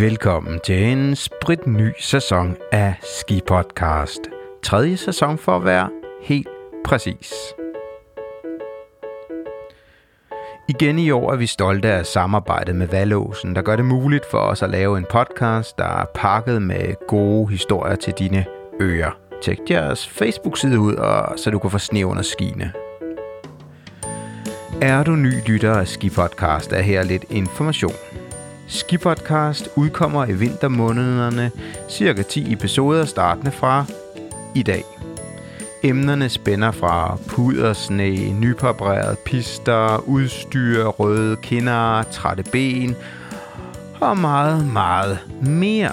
Velkommen til en sprit ny sæson af Ski Podcast. Tredje sæson for at være helt præcis. Igen i år er vi stolte af samarbejdet med Valåsen, der gør det muligt for os at lave en podcast, der er pakket med gode historier til dine ører. Tjek jeres Facebook-side ud, og så du kan få sne under skiene. Er du ny lytter af Ski Podcast, er her lidt information. Skipodcast udkommer i vintermånederne, cirka 10 episoder startende fra i dag. Emnerne spænder fra pudersne, nypabreret pister, udstyr, røde kinder, trætte ben og meget, meget mere.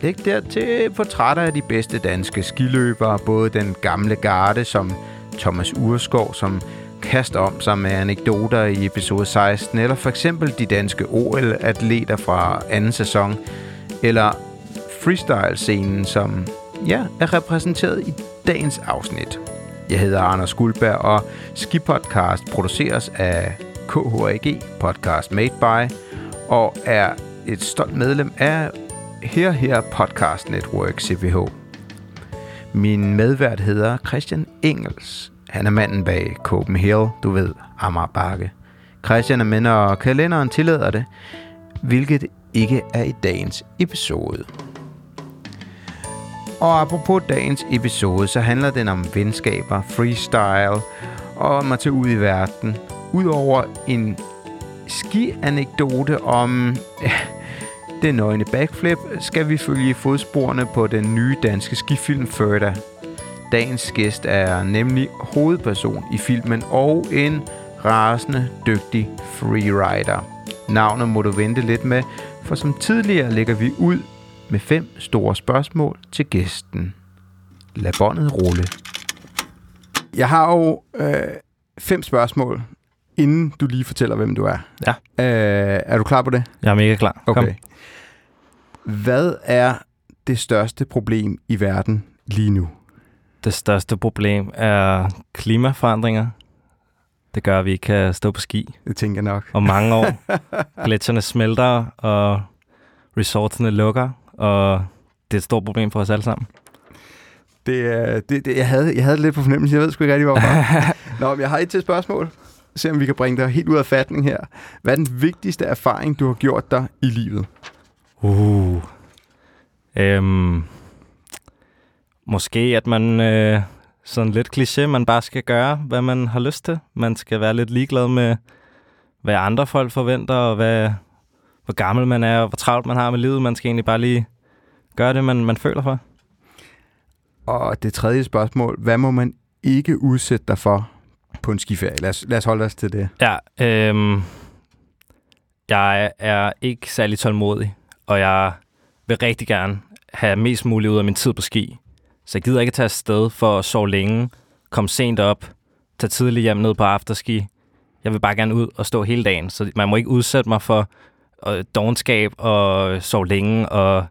Læg dertil portrætter af de bedste danske skiløbere, både den gamle garde som Thomas Urskov, som kaster om sig med anekdoter i episode 16, eller for eksempel de danske OL-atleter fra anden sæson, eller freestyle-scenen, som ja, er repræsenteret i dagens afsnit. Jeg hedder Anders Guldberg, og Ski Podcast produceres af KHAG Podcast Made By, og er et stolt medlem af Her Her Podcast Network CVH. Min medvært hedder Christian Engels. Han er manden bag Copenhagen, du ved, Amager Bakke. Christian er med, og kalenderen tillader det, hvilket ikke er i dagens episode. Og apropos dagens episode, så handler den om venskaber, freestyle og om at tage ud i verden. Udover en ski-anekdote om ja, den nøgne backflip, skal vi følge fodsporene på den nye danske skifilm Førda, Dagens gæst er nemlig hovedperson i filmen og en rasende dygtig freerider. Navnet må du vente lidt med, for som tidligere lægger vi ud med fem store spørgsmål til gæsten. Lad båndet rulle. Jeg har jo øh, fem spørgsmål, inden du lige fortæller, hvem du er. Ja. Øh, er du klar på det? Jeg er mega klar. Kom. Okay. Hvad er det største problem i verden lige nu? Det største problem er klimaforandringer. Det gør, at vi ikke kan stå på ski Det tænker jeg nok. om mange år. Gletsjerne smelter, og resortsene lukker, og det er et stort problem for os alle sammen. Det, er- det, det, jeg, havde, jeg havde lidt på fornemmelse. Jeg ved sgu ikke rigtig, hvorfor. Nå, men jeg har et til spørgsmål. Se om vi kan bringe dig helt ud af fatning her. Hvad er den vigtigste erfaring, du har gjort dig i livet? Uh. Øhm, måske at man, øh, sådan lidt kliché, man bare skal gøre, hvad man har lyst til. Man skal være lidt ligeglad med, hvad andre folk forventer, og hvad, hvor gammel man er, og hvor travlt man har med livet. Man skal egentlig bare lige gøre det, man, man føler for. Og det tredje spørgsmål. Hvad må man ikke udsætte dig for på en skiferie? Lad os, lad os holde os til det. Ja, øhm, jeg er ikke særlig tålmodig, og jeg vil rigtig gerne have mest muligt ud af min tid på ski. Så jeg gider ikke tage afsted for at sove længe, komme sent op, tage tidligt hjem ned på afterski. Jeg vil bare gerne ud og stå hele dagen, så man må ikke udsætte mig for øh, dogenskab og sove længe og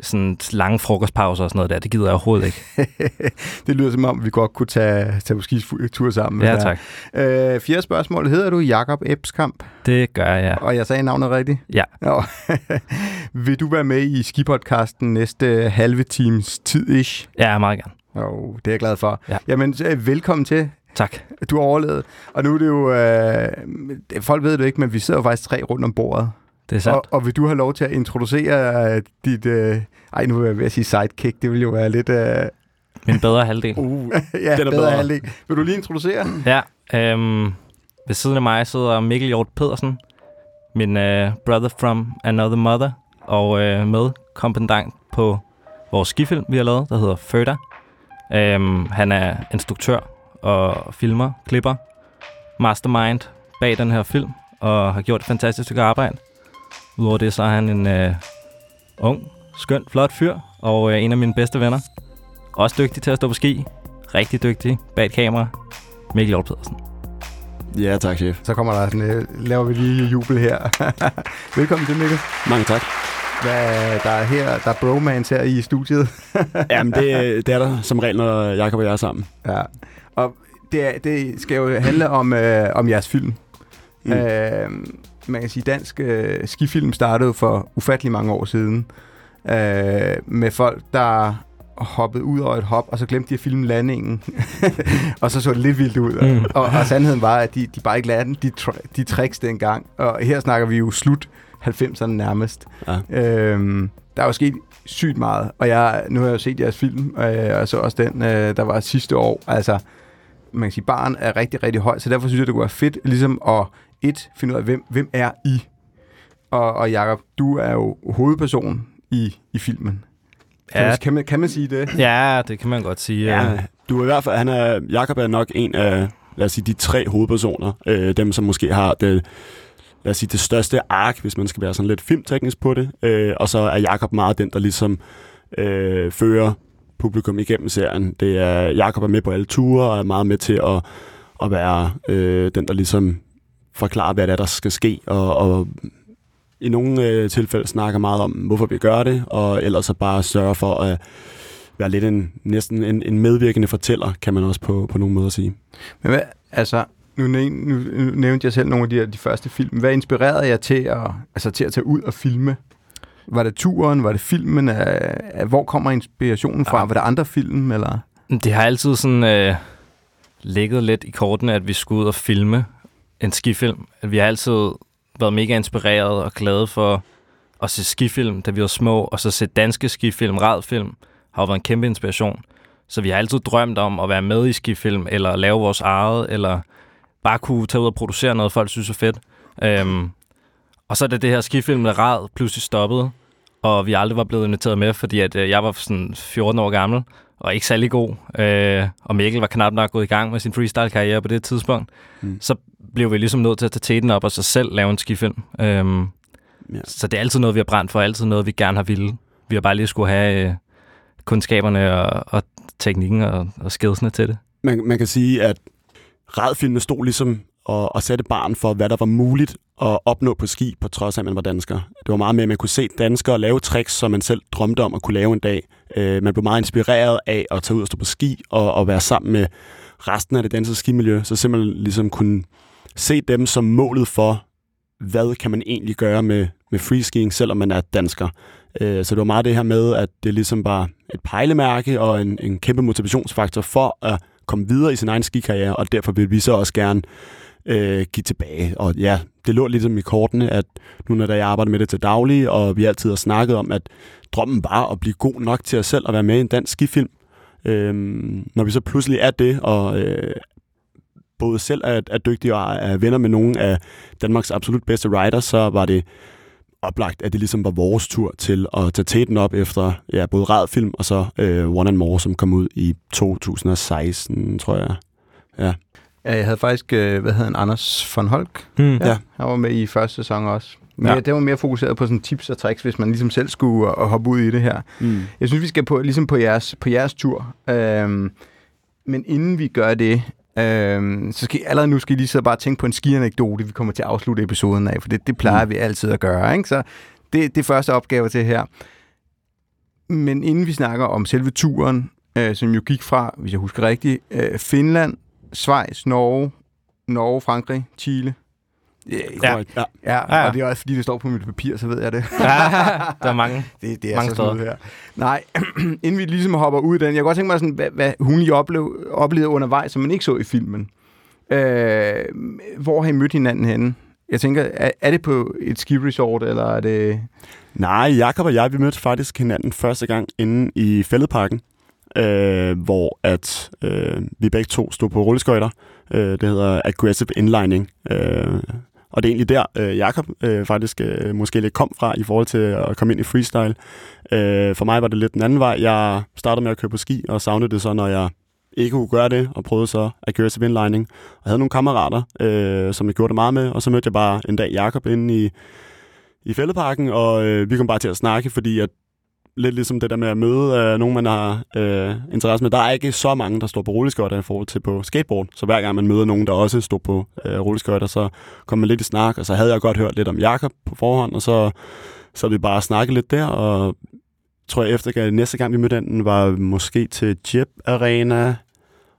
sådan lange frokostpauser og sådan noget der. Det gider jeg overhovedet ikke. det lyder som om, vi godt kunne tage, tage på skitur sammen. Ja, der tak. er. Øh, fjerde spørgsmål. Hedder du Jakob Ebskamp? Det gør jeg. Og jeg sagde navnet rigtigt? Ja. Nå. Vil du være med i skipodcasten næste halve times tid-ish? Ja, meget gerne. Jo, det er jeg glad for. Ja. Jamen, øh, velkommen til. Tak. Du har overlevet. Og nu er det jo... Øh, folk ved det ikke, men vi sidder jo faktisk tre rundt om bordet. Det er sandt. Og, og vil du have lov til at introducere øh, dit... Øh, ej, nu er jeg ved at sige sidekick. Det vil jo være lidt... Øh, Min bedre halvdel. uh, ja, Den er bedre bedre. halvdel. Vil du lige introducere? Ja, øhm, ved siden af mig sidder Mikkel Hjort Pedersen, min øh, brother from another mother, og øh, med kompendant på vores skifilm, vi har lavet, der hedder Føda. Øhm, han er instruktør og filmer, klipper, mastermind bag den her film, og har gjort et fantastisk stykke arbejde. Udover det, så er han en øh, ung, skøn, flot fyr, og øh, en af mine bedste venner. Også dygtig til at stå på ski. Rigtig dygtig bag et kamera. Mikkel Hjort Pedersen. Ja, tak, chef. Så kommer der sådan, øh, laver vi lige jubel her. Velkommen til, Mikkel. Mange tak. Hvad, der er her, der er bromance her i studiet. Jamen, det, det er der som regel, når Jacob og jeg er sammen. Ja. Og det, det skal jo handle om, øh, om jeres film. Mm. Øh, man kan sige, dansk øh, skifilm startede for ufattelig mange år siden. Øh, med folk, der hoppede ud over et hop, og så glemte de at filme landingen. og så så det lidt vildt ud. Mm. Og, og sandheden var, at de, de bare ikke lærte de, de tricks dengang. Og her snakker vi jo slut 90'erne nærmest. Ja. Øhm, der er jo sket sygt meget, og jeg, nu har jeg jo set jeres film, øh, og så også den, øh, der var sidste år. Altså, man kan sige, barn er rigtig, rigtig høj, så derfor synes jeg, det kunne være fedt ligesom at et, finde ud af, hvem, hvem er I? Og, og Jacob, du er jo hovedperson i, i filmen. Kan, ja. man, kan, man, kan man sige det? Ja, det kan man godt sige. Ja. Du er i hvert fald, han er, Jacob er nok en af, lad os sige, de tre hovedpersoner. Øh, dem, som måske har det, lad os sige, det største ark, hvis man skal være sådan lidt filmteknisk på det. Øh, og så er Jakob meget den, der ligesom øh, fører publikum igennem serien. Det er, Jakob er med på alle ture og er meget med til at, at være øh, den, der ligesom forklarer, hvad det er, der skal ske, og, og i nogle øh, tilfælde snakker meget om, hvorfor vi gør det, og ellers så bare sørge for at være lidt en, næsten en, en medvirkende fortæller, kan man også på, på nogle måder sige. Men hvad, altså, nu, nu, nu nævnte jeg selv nogle af de, de første film. Hvad inspirerede jeg til at, altså, til at tage ud og filme? Var det turen? Var det filmen? Af, hvor kommer inspirationen fra? Ja. Var det andre film? Eller? Det har altid sådan øh, ligget lidt i kortene, at vi skulle ud og filme en skifilm. Vi har altid været mega inspireret og glade for at se skifilm, da vi var små, og så se danske skifilm, radfilm, har jo været en kæmpe inspiration. Så vi har altid drømt om at være med i skifilm, eller lave vores eget, eller bare kunne tage ud og producere noget, folk synes er fedt. Øhm, og så er det det her skifilm, der rad pludselig stoppede, og vi aldrig var blevet inviteret med, fordi at, øh, jeg var sådan 14 år gammel, og ikke særlig god. Øh, og Mikkel var knap nok gået i gang med sin freestyle-karriere på det tidspunkt. Mm. Så blev vi ligesom nødt til at tage teten op og så selv lave en skifilm. Øhm, ja. Så det er altid noget, vi har brændt for, altid noget, vi gerne har ville. Vi har bare lige skulle have øh, kundskaberne og, og teknikken og, og skillsene til det. Man, man kan sige, at radfilmene stod ligesom og, og sætte barn for, hvad der var muligt at opnå på ski, på trods af, at man var dansker. Det var meget med, at man kunne se danskere lave tricks, som man selv drømte om at kunne lave en dag. Øh, man blev meget inspireret af at tage ud og stå på ski og, og være sammen med resten af det danske skimiljø, så simpelthen ligesom kunne se dem som målet for, hvad kan man egentlig gøre med, med freeskiing, selvom man er dansker. Øh, så det var meget det her med, at det ligesom bare et pejlemærke og en, en kæmpe motivationsfaktor for at komme videre i sin egen skikarriere, og derfor vil vi så også gerne øh, give tilbage. Og ja, det lå ligesom i kortene, at nu når jeg arbejder med det til daglig, og vi altid har snakket om, at drømmen var at blive god nok til os selv at være med i en dansk skifilm. Øh, når vi så pludselig er det, og øh, både selv er, er dygtige og er venner med nogle af Danmarks absolut bedste riders, så var det oplagt, at det ligesom var vores tur til at tage teten op efter ja, både Radfilm og så øh, One and More, som kom ud i 2016, tror jeg. Ja. Ja, jeg havde faktisk, øh, hvad hedder han, Anders von Holk. Hmm. Ja, ja. Han var med i første sæson også. Men ja. det var mere fokuseret på sådan tips og tricks, hvis man ligesom selv skulle og hoppe ud i det her. Mm. Jeg synes, vi skal på, ligesom på jeres, på jeres tur. Øhm, men inden vi gør det, øhm, så skal I, allerede nu skal I lige så bare tænke på en skianekdote, vi kommer til at afslutte episoden af, for det, det plejer mm. vi altid at gøre. Ikke? Så det, det er første opgave til her. Men inden vi snakker om selve turen, øh, som jo gik fra, hvis jeg husker rigtigt, øh, Finland, Schweiz, Norge, Norge, Frankrig, Chile, Ja, ja. ja. ja, og det er også fordi, det står på mit papir, så ved jeg det. ja, der er mange, det, det er mange så steder. her. Nej, inden vi ligesom hopper ud i den, jeg kan godt tænke mig, sådan, hvad, hvad hun lige oplevede, oplevede undervejs, som man ikke så i filmen. Øh, hvor har I mødt hinanden henne? Jeg tænker, er, er det på et ski-resort, eller er det... Nej, Jakob og jeg, vi mødte faktisk hinanden første gang inde i Fælledparken, øh, hvor at øh, vi begge to stod på rulleskøjter. Øh, det hedder Aggressive Inlining. Øh, og det er egentlig der, øh, Jakob øh, faktisk øh, måske lidt kom fra i forhold til at komme ind i freestyle. Øh, for mig var det lidt den anden vej. Jeg startede med at køre på ski, og savnede det så, når jeg ikke kunne gøre det, og prøvede så at køre til vindlining. Og havde nogle kammerater, øh, som jeg gjorde det meget med, og så mødte jeg bare en dag Jakob inde i, i fældeparken, og øh, vi kom bare til at snakke, fordi at lidt ligesom det der med at møde øh, nogen, man har øh, interesse med. Der er ikke så mange, der står på rulleskøjter i forhold til på skateboard. Så hver gang man møder nogen, der også står på øh, rulleskøjter, så kommer man lidt i snak. Og så havde jeg godt hørt lidt om Jakob på forhånd, og så, så vi bare snakket lidt der. Og tror jeg efter, næste gang vi mødte den, var måske til Jeb Arena.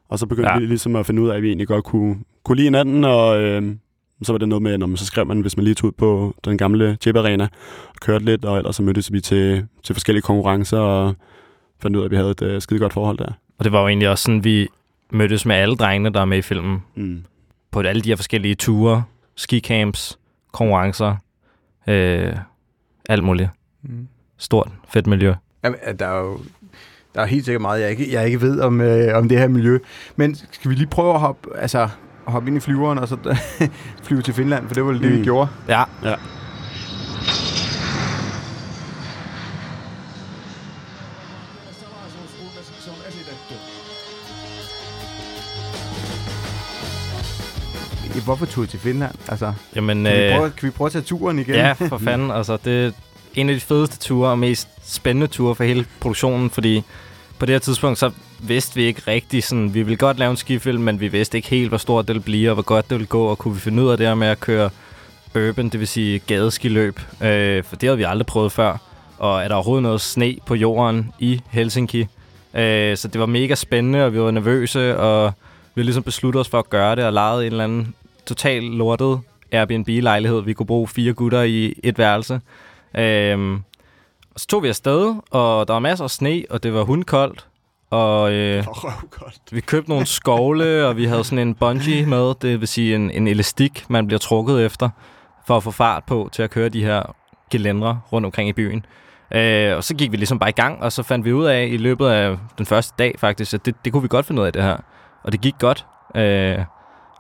Og så begyndte ja. vi ligesom at finde ud af, at vi egentlig godt kunne, kunne lide hinanden, og øh, Så var det noget med, når man så skrev man, hvis man lige tog ud på den gamle Chip Arena og kørte lidt, og ellers så mødtes vi til, til forskellige konkurrencer og fandt ud af, at vi havde et uh, skide godt forhold der. Og det var jo egentlig også sådan, vi mødtes med alle drengene, der er med i filmen. Mm. På alle de her forskellige ture, skicamps, konkurrencer, øh, alt muligt. Mm. Stort, fedt miljø. Jamen, der er jo der er helt sikkert meget, jeg ikke, jeg ikke ved om, øh, om det her miljø. Men skal vi lige prøve at hoppe, altså, hoppe ind i flyveren og så flyve til Finland, for det var det, mm. vi gjorde. Ja. Ja. Hvorfor tog I til Finland? Altså, Jamen, kan, vi øh, prøve, kan vi prøve at tage turen igen? Ja, for fanden. altså, det er en af de fedeste ture og mest spændende ture for hele produktionen, fordi på det her tidspunkt, så vidste vi ikke rigtig sådan, vi ville godt lave en skifilm, men vi vidste ikke helt, hvor stort det ville blive, og hvor godt det ville gå, og kunne vi finde ud af det her med at køre urban, det vil sige gadeskiløb, øh, for det havde vi aldrig prøvet før. Og er der overhovedet noget sne på jorden i Helsinki? Øh, så det var mega spændende, og vi var nervøse, og vi ligesom besluttede os for at gøre det, og lejede en eller anden total lortet Airbnb-lejlighed. Vi kunne bruge fire gutter i et værelse. Øh, så tog vi afsted, og der var masser af sne, og det var hundkoldt. Og øh, vi købte nogle skovle, og vi havde sådan en bungee med, det vil sige en, en elastik, man bliver trukket efter, for at få fart på til at køre de her gelændre rundt omkring i byen. Øh, og så gik vi ligesom bare i gang, og så fandt vi ud af i løbet af den første dag faktisk, at det, det kunne vi godt finde ud af det her. Og det gik godt. Øh,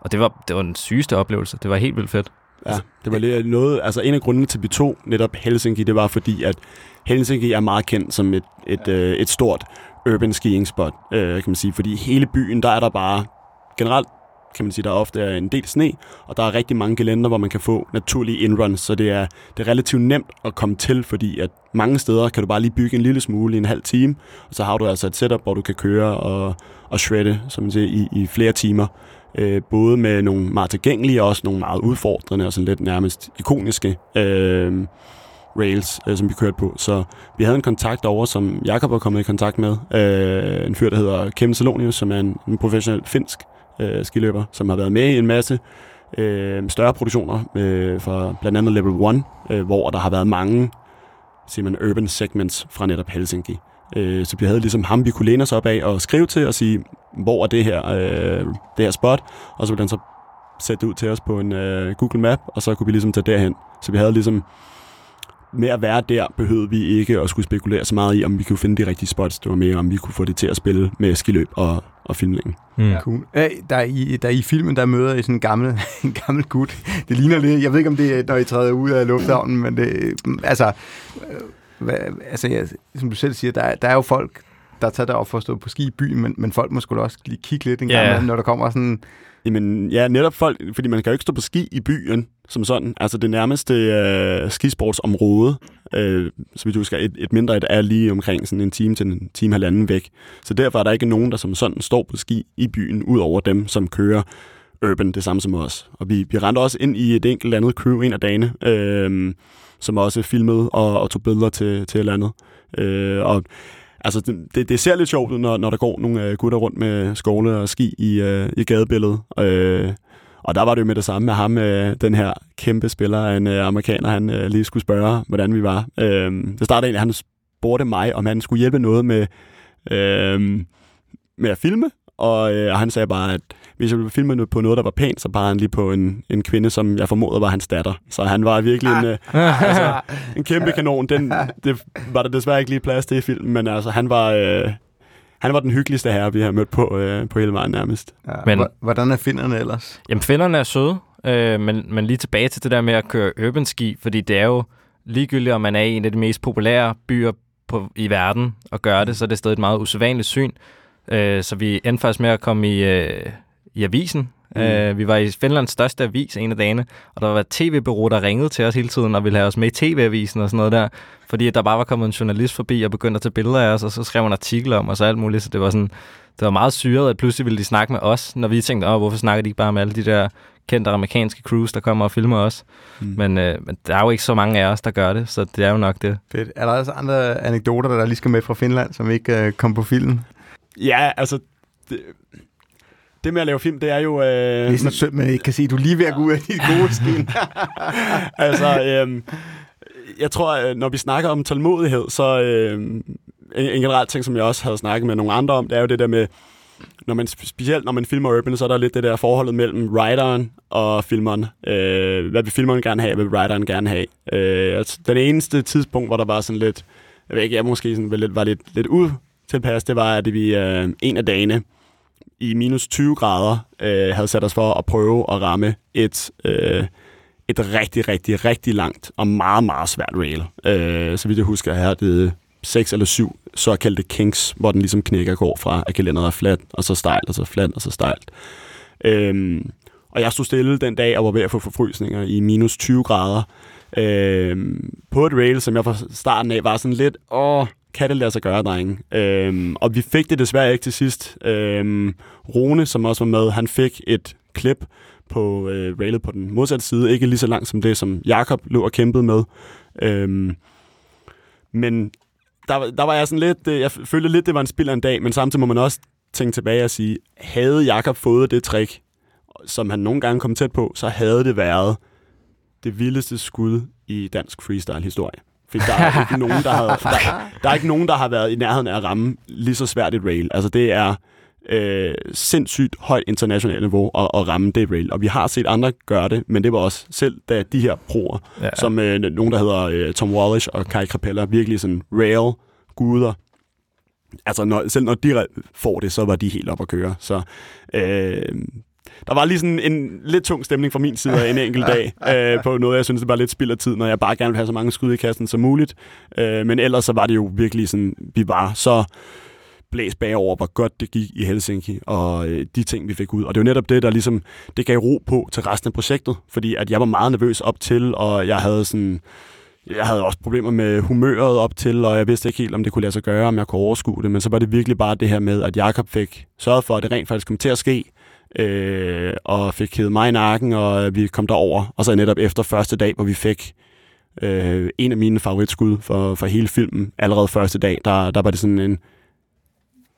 og det var, det var den sygeste oplevelse. Det var helt vildt fedt. Ja, det var lidt noget, altså en af grundene til, at vi tog netop Helsinki, det var fordi, at Helsinki er meget kendt som et, et, øh, et stort urban skiing spot, øh, kan man sige. Fordi hele byen, der er der bare generelt kan man sige, der ofte er en del sne, og der er rigtig mange gelænder, hvor man kan få naturlige indruns, så det er, det er relativt nemt at komme til, fordi at mange steder kan du bare lige bygge en lille smule i en halv time, og så har du altså et setup, hvor du kan køre og, og shredde, som man siger, i, i flere timer. Øh, både med nogle meget tilgængelige og også nogle meget udfordrende og sådan lidt nærmest ikoniske øh, rails, øh, som vi kørte på. Så vi havde en kontakt over, som Jakob var kommet i kontakt med. Øh, en fyr, der hedder Kim Salonius, som er en, en professionel finsk øh, skiløber, som har været med i en masse øh, større produktioner øh, fra blandt andet Level 1, øh, hvor der har været mange siger man, urban segments fra netop Helsinki. Øh, så vi havde ligesom ham, vi kunne læne os op af og skrive til og sige, hvor er det her, øh, det her spot, og så ville han så sætte det ud til os på en øh, Google Map, og så kunne vi ligesom tage derhen. Så vi havde ligesom, med at være der, behøvede vi ikke at skulle spekulere så meget i, om vi kunne finde de rigtige spots. Det var mere, om vi kunne få det til at spille med skiløb og, og filmningen. Mm. Cool. Æ, der, er i, der er i filmen, der møder I sådan en gammel, en gammel gut. Det ligner lidt, jeg ved ikke, om det er, når I træder ud af lufthavnen, men det, altså, øh, hvad, altså ja, som du selv siger, der, er- der er jo folk, der tager derop for at stå på ski i byen, men, men folk må sgu da også lige kigge lidt en Ja. gang, imellem, når der kommer sådan... Jamen, ja, netop folk, fordi man kan jo ikke stå på ski i byen som sådan. Altså det nærmeste øh, skisportsområde, øh, så vidt du husker, et, et mindre et er lige omkring sådan en time til en time halvanden væk. Så derfor er der ikke nogen, der som sådan står på ski i byen, ud over dem, som kører urban, det samme som os. Og vi, vi rendte også ind i et enkelt andet crew en af dagene, øh, som også filmede og, og tog billeder til, til et eller andet. Øh, og Altså, det, det, ser lidt sjovt ud, når, når der går nogle øh, gutter rundt med skovle og ski i, øh, i gadebilledet. Øh, og der var det jo med det samme med ham, øh, den her kæmpe spiller en øh, amerikaner, han øh, lige skulle spørge, hvordan vi var. Øh, det startede egentlig, han spurgte mig, om han skulle hjælpe noget med, øh, med at filme. Og, øh, han sagde bare, at hvis jeg ville filme på noget, der var pænt, så bare han lige på en, en kvinde, som jeg formodede var hans datter. Så han var virkelig en, øh, altså, en kæmpe kanon. Den, det var der desværre ikke lige plads til i filmen, men altså, han var, øh, han var den hyggeligste herre, vi har mødt på, øh, på hele vejen nærmest. Ja, Men- men, hvordan er finderne ellers? Jamen, finderne er søde, øh, men, men lige tilbage til det der med at køre urban ski, fordi det er jo ligegyldigt, om man er i en af de mest populære byer på, i verden og gøre det, så er det stadig et meget usædvanligt syn. Øh, så vi endte faktisk med at komme i, øh, i avisen. Mm. Øh, vi var i Finlands største avis en af dagene, og der var et tv-bureau, der ringede til os hele tiden og ville have os med i tv-avisen og sådan noget der, fordi der bare var kommet en journalist forbi og begyndte at tage billeder af os, og så skrev en artikel om os og alt muligt, så det var sådan, det var meget syret, at pludselig ville de snakke med os, når vi tænkte, åh, hvorfor snakker de ikke bare med alle de der kendte amerikanske crews, der kommer og filmer os. Mm. Men, øh, men der er jo ikke så mange af os, der gør det, så det er jo nok det. Fedt. Er der også andre anekdoter, der lige skal med fra Finland, som ikke øh, kom på filmen? Ja, altså, det, det med at lave film, det er jo... Øh, Det er sådan synd, man ikke kan se, at du er lige ved at gå ud af dit gode skin. altså, øh, jeg tror, øh, når vi snakker om tålmodighed, så øh, en, en generelt ting, som jeg også havde snakket med nogle andre om, det er jo det der med, når man, specielt når man filmer urban, så er der lidt det der forholdet mellem writeren og filmeren. Øh, hvad vil filmeren gerne have, hvad vil writeren gerne have? Øh, altså, den eneste tidspunkt, hvor der var sådan lidt, jeg ved ikke, jeg måske sådan var lidt, var lidt, lidt utilpas, det var, at vi øh, en af dagene i minus 20 grader øh, havde sat os for at prøve at ramme et... Øh, et rigtig, rigtig, rigtig langt og meget, meget svært rail. Øh, så vidt jeg husker, her det seks eller syv såkaldte kinks, hvor den ligesom knækker går fra, at gelænderet er fladt, og så stejlt, og så fladt, og så stejlt. Øhm, og jeg stod stille den dag og var ved at få forfrysninger i minus 20 grader. Øhm, på et rail, som jeg fra starten af var sådan lidt, åh, kan det lade sig gøre, drenge? Øhm, og vi fik det desværre ikke til sidst. Øhm, Rune, som også var med, han fik et klip på øh, railet på den modsatte side. Ikke lige så langt som det, som Jakob lå og kæmpede med. Øhm, men der, der var jeg sådan lidt, øh, jeg følte lidt, det var en spild af en dag, men samtidig må man også tænke tilbage og sige, havde Jakob fået det trick, som han nogle gange kom tæt på, så havde det været det vildeste skud i dansk freestyle-historie. For der er ikke nogen, der, havde, der, der er ikke nogen, der har været i nærheden af at ramme lige så svært et rail. Altså det er øh, sindssygt højt internationalt niveau at, at ramme det rail. Og vi har set andre gøre det, men det var også selv da de her proer, ja. som øh, nogen, der hedder øh, Tom Wallish og Kai Krapella, virkelig sådan rail guder. Altså når, selv når de får det, så var de helt op at køre. Så øh, der var lige sådan en lidt tung stemning fra min side af en enkelt dag øh, på noget, jeg synes, det var lidt spild af tid, når jeg bare gerne vil have så mange skud i kassen som muligt. Øh, men ellers så var det jo virkelig sådan, vi var så blæs bagover, hvor godt det gik i Helsinki, og øh, de ting, vi fik ud. Og det var netop det, der ligesom, det gav ro på til resten af projektet, fordi at jeg var meget nervøs op til, og jeg havde sådan, jeg havde også problemer med humøret op til, og jeg vidste ikke helt, om det kunne lade sig gøre, om jeg kunne overskue det, men så var det virkelig bare det her med, at Jakob fik sørget for, at det rent faktisk kom til at ske, øh, og fik hævet mig i nakken, og øh, vi kom derover. Og så netop efter første dag, hvor vi fik øh, en af mine favoritskud for, for hele filmen, allerede første dag, der, der var det sådan en,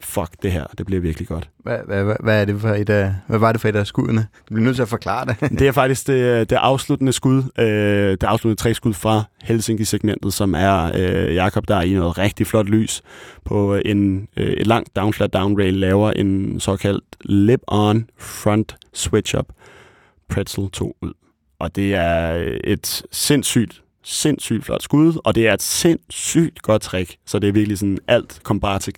fuck det her, det bliver virkelig godt. Hvad, hvad, hvad, hvad, er det for et af, hvad var det for et af skuddene? Du bliver nødt til at forklare det. det er faktisk det, det afsluttende skud, øh, det afsluttende tre skud fra Helsinki-segmentet, som er øh, Jakob, der er i noget rigtig flot lys på en, øh, et langt down flat down rail, laver en såkaldt lip-on front switch-up pretzel 2 ud. Og det er et sindssygt sindssygt flot skud, og det er et sindssygt godt trick, så det er virkelig sådan alt kom bare til,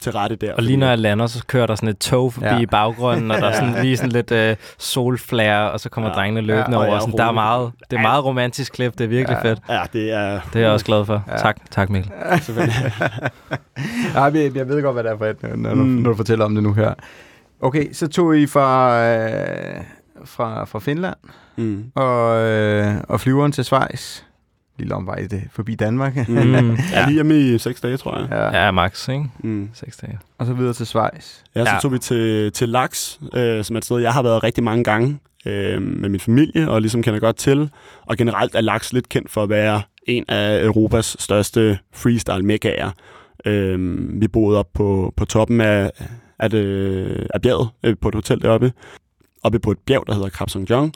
til rette der. Og lige når jeg lander, så kører der sådan et tog forbi ja. i baggrunden, og der er sådan lige sådan lidt uh, solflare, og så kommer ja. drengene løbende ja, over. Sådan, der er meget, det er meget romantisk klip, det er virkelig ja. fedt. Ja, det er... Det er jeg også glad for. Ja. Tak, tak Mikkel. ja, jeg, jeg ved godt, hvad det er for et, når, mm. når du fortæller om det nu her. Okay, så tog I fra, øh, fra, fra Finland mm. og, øh, og flyveren til Schweiz lille omvej det forbi Danmark. Mm. ja, lige hjemme i seks dage, tror jeg. Ja, ja max, ikke? Mm. Seks dage. Og så videre til Schweiz. Ja, så ja. tog vi til, til Laks, øh, som er et sted, jeg har været rigtig mange gange øh, med min familie, og ligesom kender godt til. Og generelt er Laks lidt kendt for at være en af Europas største freestyle megaer. Øh, vi boede op på, på toppen af, af, det, af bjerget, øh, på et hotel deroppe. Oppe på et bjerg, der hedder Krab Jong.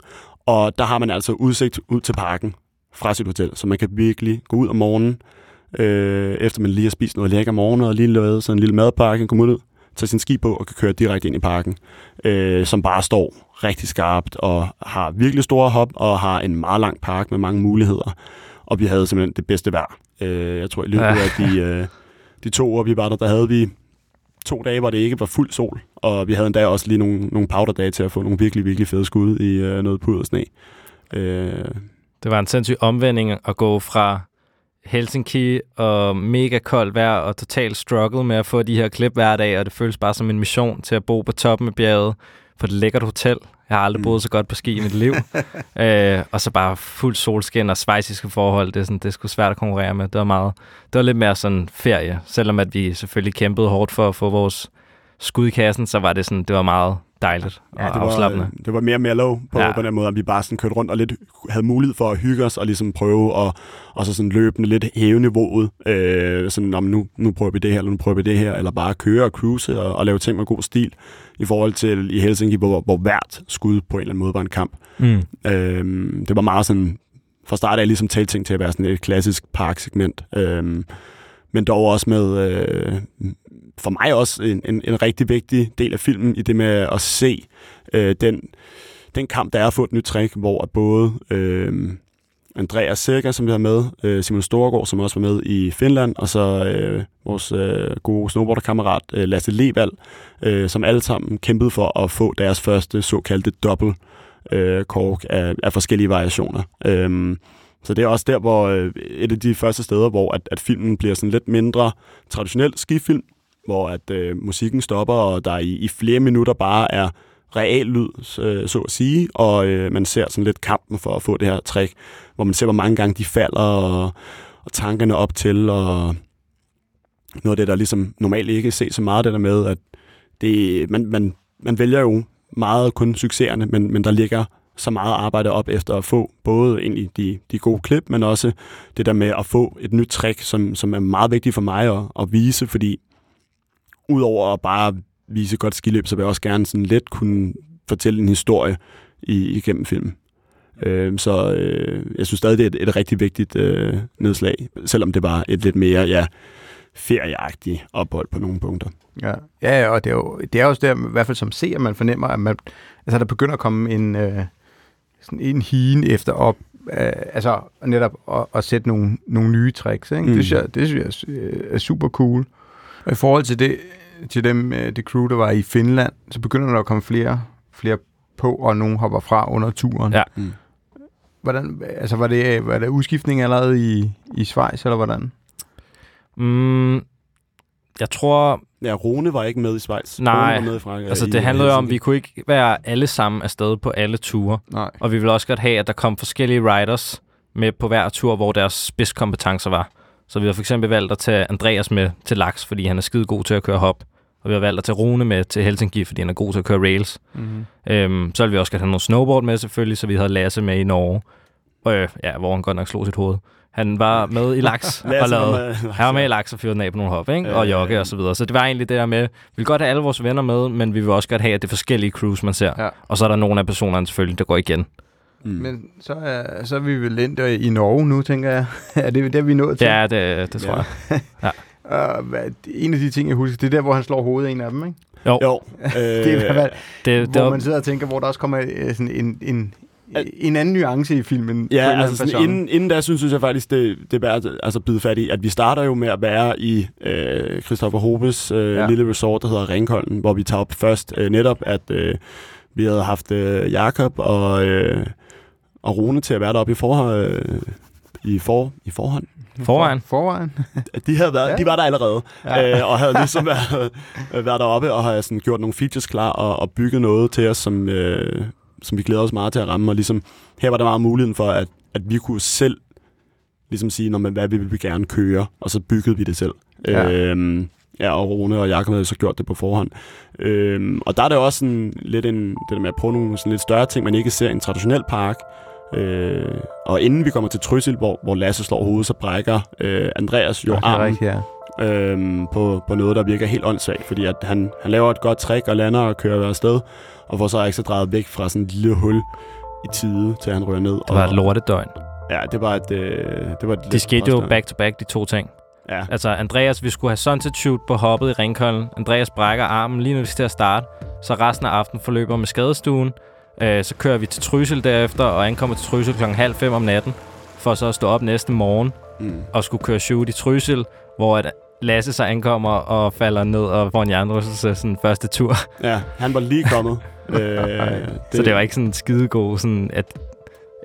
Og der har man altså udsigt ud til parken fra sit hotel, så man kan virkelig gå ud om morgenen, øh, efter man lige har spist noget lækker morgen, og lige lavet sådan en lille madpakke, komme ud, tage sin ski på og kan køre direkte ind i parken, øh, som bare står rigtig skarpt og har virkelig store hop og har en meget lang park med mange muligheder. Og vi havde simpelthen det bedste vejr. Øh, jeg tror, i løbet af de, øh, de to år, vi var der, der havde vi to dage, hvor det ikke var fuld sol, og vi havde endda også lige nogle, nogle powderdage til at få nogle virkelig, virkelig fede skud i øh, noget pud og sne. Øh, det var en sindssyg omvending at gå fra Helsinki og mega koldt vejr og total struggle med at få de her klip hver dag, og det føles bare som en mission til at bo på toppen af bjerget på et lækkert hotel. Jeg har aldrig mm. boet så godt på ski i mit liv. øh, og så bare fuld solskin og svejsiske forhold. Det er, sådan, det er sgu svært at konkurrere med. Det var, meget, det var lidt mere sådan ferie. Selvom at vi selvfølgelig kæmpede hårdt for at få vores skud i kassen, så var det sådan, det var meget dejligt Ja, og det var, afslappende. øh, det var mere mellow på, Ja. ja. på den måde, at vi bare sådan kørte rundt og lidt havde mulighed for at hygge os og ligesom prøve og, og så sådan løbende lidt hæve niveauet. Øh, sådan, om nu, nu prøver vi det her, eller nu prøver vi det her, eller bare køre og cruise og, og lave ting med god stil i forhold til i Helsinki, hvor, hvor hvert skud på en eller anden måde var en kamp. Mm. Øh, det var meget sådan, fra start af ligesom talt ting til at være sådan et klassisk parksegment. Øh, men dog også med, øh, for mig også en, en, en rigtig vigtig del af filmen i det med at se øh, den, den kamp, der er at få et nyt trick, hvor både øh, Andreas Sækker, som vi har med, øh, Simon Storgård, som også var med i Finland, og så øh, vores øh, gode snowboarderkammerat øh, Lasse Levald, øh, som alle sammen kæmpede for at få deres første såkaldte dobbelt øh, kork af, af forskellige variationer. Øh, så det er også der, hvor øh, et af de første steder, hvor at, at filmen bliver sådan lidt mindre traditionel skifilm, hvor at øh, musikken stopper, og der i, i flere minutter bare er real lyd, øh, så at sige, og øh, man ser sådan lidt kampen for at få det her trick, hvor man ser, hvor mange gange de falder, og, og tankerne op til, og noget af det, der ligesom normalt ikke ses så meget, det der med, at det, man, man, man vælger jo meget kun succeserne, men, men der ligger så meget arbejde op efter at få både egentlig de, de gode klip, men også det der med at få et nyt trick, som, som er meget vigtigt for mig at, at vise, fordi udover at bare vise godt skiløb, så vil jeg også gerne sådan lidt kunne fortælle en historie i, igennem filmen. Øh, så øh, jeg synes stadig, det er et, et rigtig vigtigt øh, nedslag, selvom det var et lidt mere ja, ferieagtigt ophold på nogle punkter. Ja, ja ja, og det er jo det er også der, i hvert fald som ser, man fornemmer, at man, altså, der begynder at komme en, øh, sådan en hien efter op, øh, altså netop at, at sætte nogle, nogle nye tricks. Ikke? Mm. Det, synes jeg, det synes jeg er, øh, er super cool. Og i forhold til det, til dem, øh, det crew, der var i Finland, så begynder der at komme flere, flere på, og nogen hopper fra under turen. Ja. Mm. Hvordan, altså var det, var det udskiftning allerede i, i Schweiz, eller hvordan? Mm, jeg tror, Ja, Rune var ikke med i Schweiz. Nej, Rune var med i Frankrig. altså i det handlede jo om, at vi kunne ikke være alle sammen afsted på alle ture. Nej. Og vi ville også godt have, at der kom forskellige riders med på hver tur, hvor deres spidskompetencer var. Så vi har for eksempel valgt at tage Andreas med til Laks, fordi han er skide god til at køre hop. Og vi har valgt at tage Rune med til Helsinki, fordi han er god til at køre rails. Mm-hmm. Øhm, så ville vi også godt have noget snowboard med selvfølgelig, så vi havde Lasse med i Norge. Øh, ja, hvor han godt nok slog sit hoved. Han var med i Laks og lavede med- han var med i laks og fyrede den af på nogle hop, ikke? Og Øh. jogge og så videre. Så det var egentlig det der med, vi vil godt have alle vores venner med, men vi vil også godt have, at det er forskellige crews, man ser. Ja. Og så er der nogle af personerne selvfølgelig, der går igen. Mm. Men så er, så er vi vel endt i Norge nu, tænker jeg. er det det, vi er nået til? Ja, det, det tror Ja. jeg. Og hvad, en af de ting, jeg husker, det er der, hvor han slår hovedet af en af dem, ikke? Jo, Jo. Det er, hvad, det, det hvor var, man sidder og tænker, hvor der også kommer øh, sådan en, en, en anden nuance i filmen. Ja, altså sådan, inden, inden da synes, synes jeg faktisk, det, det er værd at altså, bide fat i, at vi starter jo med at være i øh, Christoffer Hobes øh, Ja. lille resort, der hedder Ringholden, hvor vi tager op først øh, netop, at øh, vi havde haft øh, Jakob og, øh, og Rune til at være deroppe i, for, øh, i, for, i forhånd. Foran. For, forvejen. De, havde været, Ja. de var der allerede, Ja. øh, og havde ligesom været, været deroppe og havde sådan gjort nogle features klar og, og bygget noget til os, som, øh, som vi glæder os meget til at ramme. Og ligesom, her var der meget muligheden for, at, at vi kunne selv ligesom sige, når man, hvad vi vil gerne køre, og så byggede vi det selv. Ja. Øhm, ja, og Rune og Jakob havde så gjort det på forhånd. Øhm, og der er det også sådan lidt en, det der med at prøve nogle sådan lidt større ting, man ikke ser i en traditionel park. Øh, og inden vi kommer til Trysil, hvor, hvor Lasse slår hovedet, så brækker øh, Andreas jo armen rigtigt, ja. Øhm, på, på noget, der virker helt åndssvagt, fordi at han, han laver et godt trick og lander og kører afsted, og får så ikke så drejet væk fra sådan et lille hul i tide, til han rører ned. det var et lortedøgn. Ja, det var et... Øh, det var et De lidt skete jo back-to-back, de to ting. Ja. Altså, Andreas, vi skulle have sunset shoot på hoppet i Ringkolden. Andreas brækker armen lige når vi skal til at starte. Så resten af aftenen forløber med skadestuen. Øh, så kører vi til Trysil derefter, og ankommer til Trysil klokken halv fem om natten. For så at stå op næste morgen Mm. og skulle køre shoot i Trysil, hvor at Lasse så ankommer og falder ned og får en jernrystelse sådan første tur. ja, han var lige kommet. øh, Det... Så det var ikke sådan skidegod, sådan at...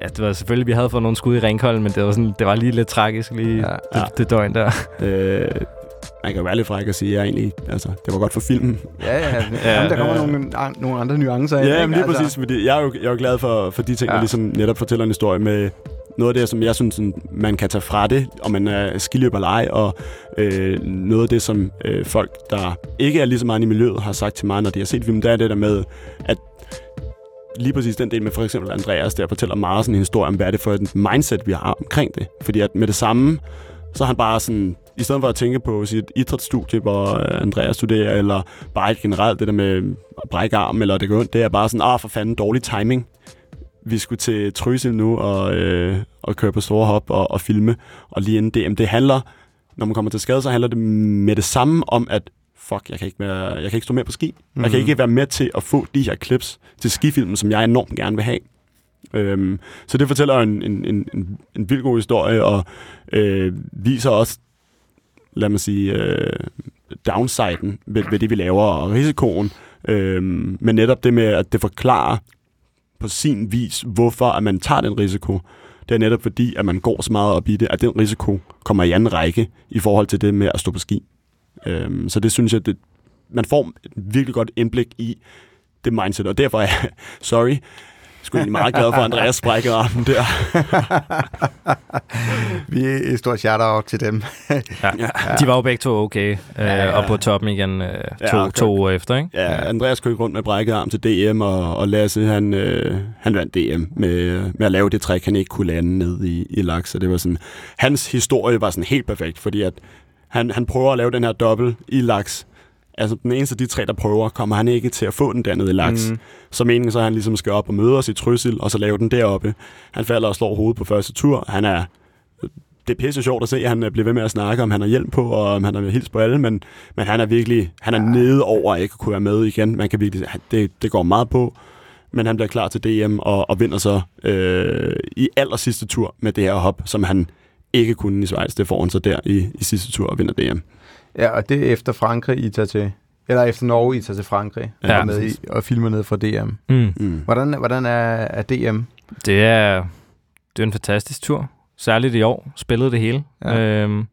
Ja, det var selvfølgelig, vi havde fået nogle skud i Ringkolden, men det var, sådan, det var lige lidt tragisk lige Ja. ja. det, det døgn der. Øh, man kan jo være lidt fræk og sige, at jeg egentlig, altså, det var godt for filmen. Ja, ja. Ja. Jamen, der kommer nogle, an- nogle andre nuancer. ind, Ja, ikke? jamen lige Altså, præcis, fordi jeg er jo, jeg er jo glad for, for de ting, ja. Ja. der ligesom netop fortæller en historie med, noget af det, som jeg synes, sådan, man kan tage fra det, om man er skiløber eller ej, og øh, noget af det, som øh, folk, der ikke er lige så meget i miljøet, har sagt til mig, når de har set filmen, det er det der med, at lige præcis den del med for eksempel Andreas, der fortæller meget sådan en historie om, hvad er det for et mindset, vi har omkring det. Fordi at med det samme, så er han bare sådan, i stedet for at tænke på sit idrætsstudie, hvor øh, Andreas studerer, eller bare generelt det der med at brække arm, eller det går ondt, det er bare sådan, ah, for fanden, dårlig timing. Vi skulle til Trysil nu og, øh, og køre på store hop og, og filme, og lige inden DM. Det handler, når man kommer til skade, så handler det med det samme om, at fuck, jeg kan ikke, være, jeg kan ikke stå mere på ski. Mm-hmm. Jeg kan ikke være med til at få de her clips til skifilmen, som jeg enormt gerne vil have. Øhm, så det fortæller en, en, en, en, en vild god historie, og øh, viser også, lad mig sige, øh, downsiden ved, ved det, vi laver, og risikoen. Øhm, men netop det med, at det forklarer på sin vis, hvorfor at man tager den risiko. Det er netop fordi, at man går så meget op i det, at den risiko kommer i anden række i forhold til det med at stå på ski. Øhm, så det synes jeg, det, man får et virkelig godt indblik i det mindset, og derfor er jeg, sorry, skulle egentlig meget glad for, at Andreas sprækker armen der. Vi er et stort shout-out til dem. ja. ja. De var jo begge to okay, øh, ja, ja. og på toppen igen øh, to, ja, to uger efter, ikke? Ja, Andreas kørte rundt med brækket arm til DM, og, og Lasse, han, øh, han vandt DM med, med at lave det træk, han ikke kunne lande ned i, i laks, så det var sådan, hans historie var sådan helt perfekt, fordi at han, han prøver at lave den her dobbelt i laks, altså den eneste af de tre, der prøver, kommer han ikke til at få den dernede i laks. Mm. Så meningen så, at han ligesom skal op og møde os i Trysil, og så lave den deroppe. Han falder og slår hovedet på første tur. Han er det er pisse sjovt at se, at han bliver ved med at snakke, om han har hjælp på, og om han har hils på alle, men, men han er virkelig, han er nede over at ikke kunne være med igen. Man kan virkelig, det, det går meget på, men han bliver klar til DM og, og vinder så øh, i aller sidste tur med det her hop, som han ikke kunne i Schweiz. Det får han så der i, i sidste tur og vinder DM. Ja, og det er efter Frankrig, I tager til... Eller efter Norge, I tager til Frankrig ja, og, med i, og filmer ned fra DM. Mm. Mm. Hvordan, hvordan er, er DM? Det er, det er en fantastisk tur. Særligt i år. Spillede det hele. Ja. Øhm,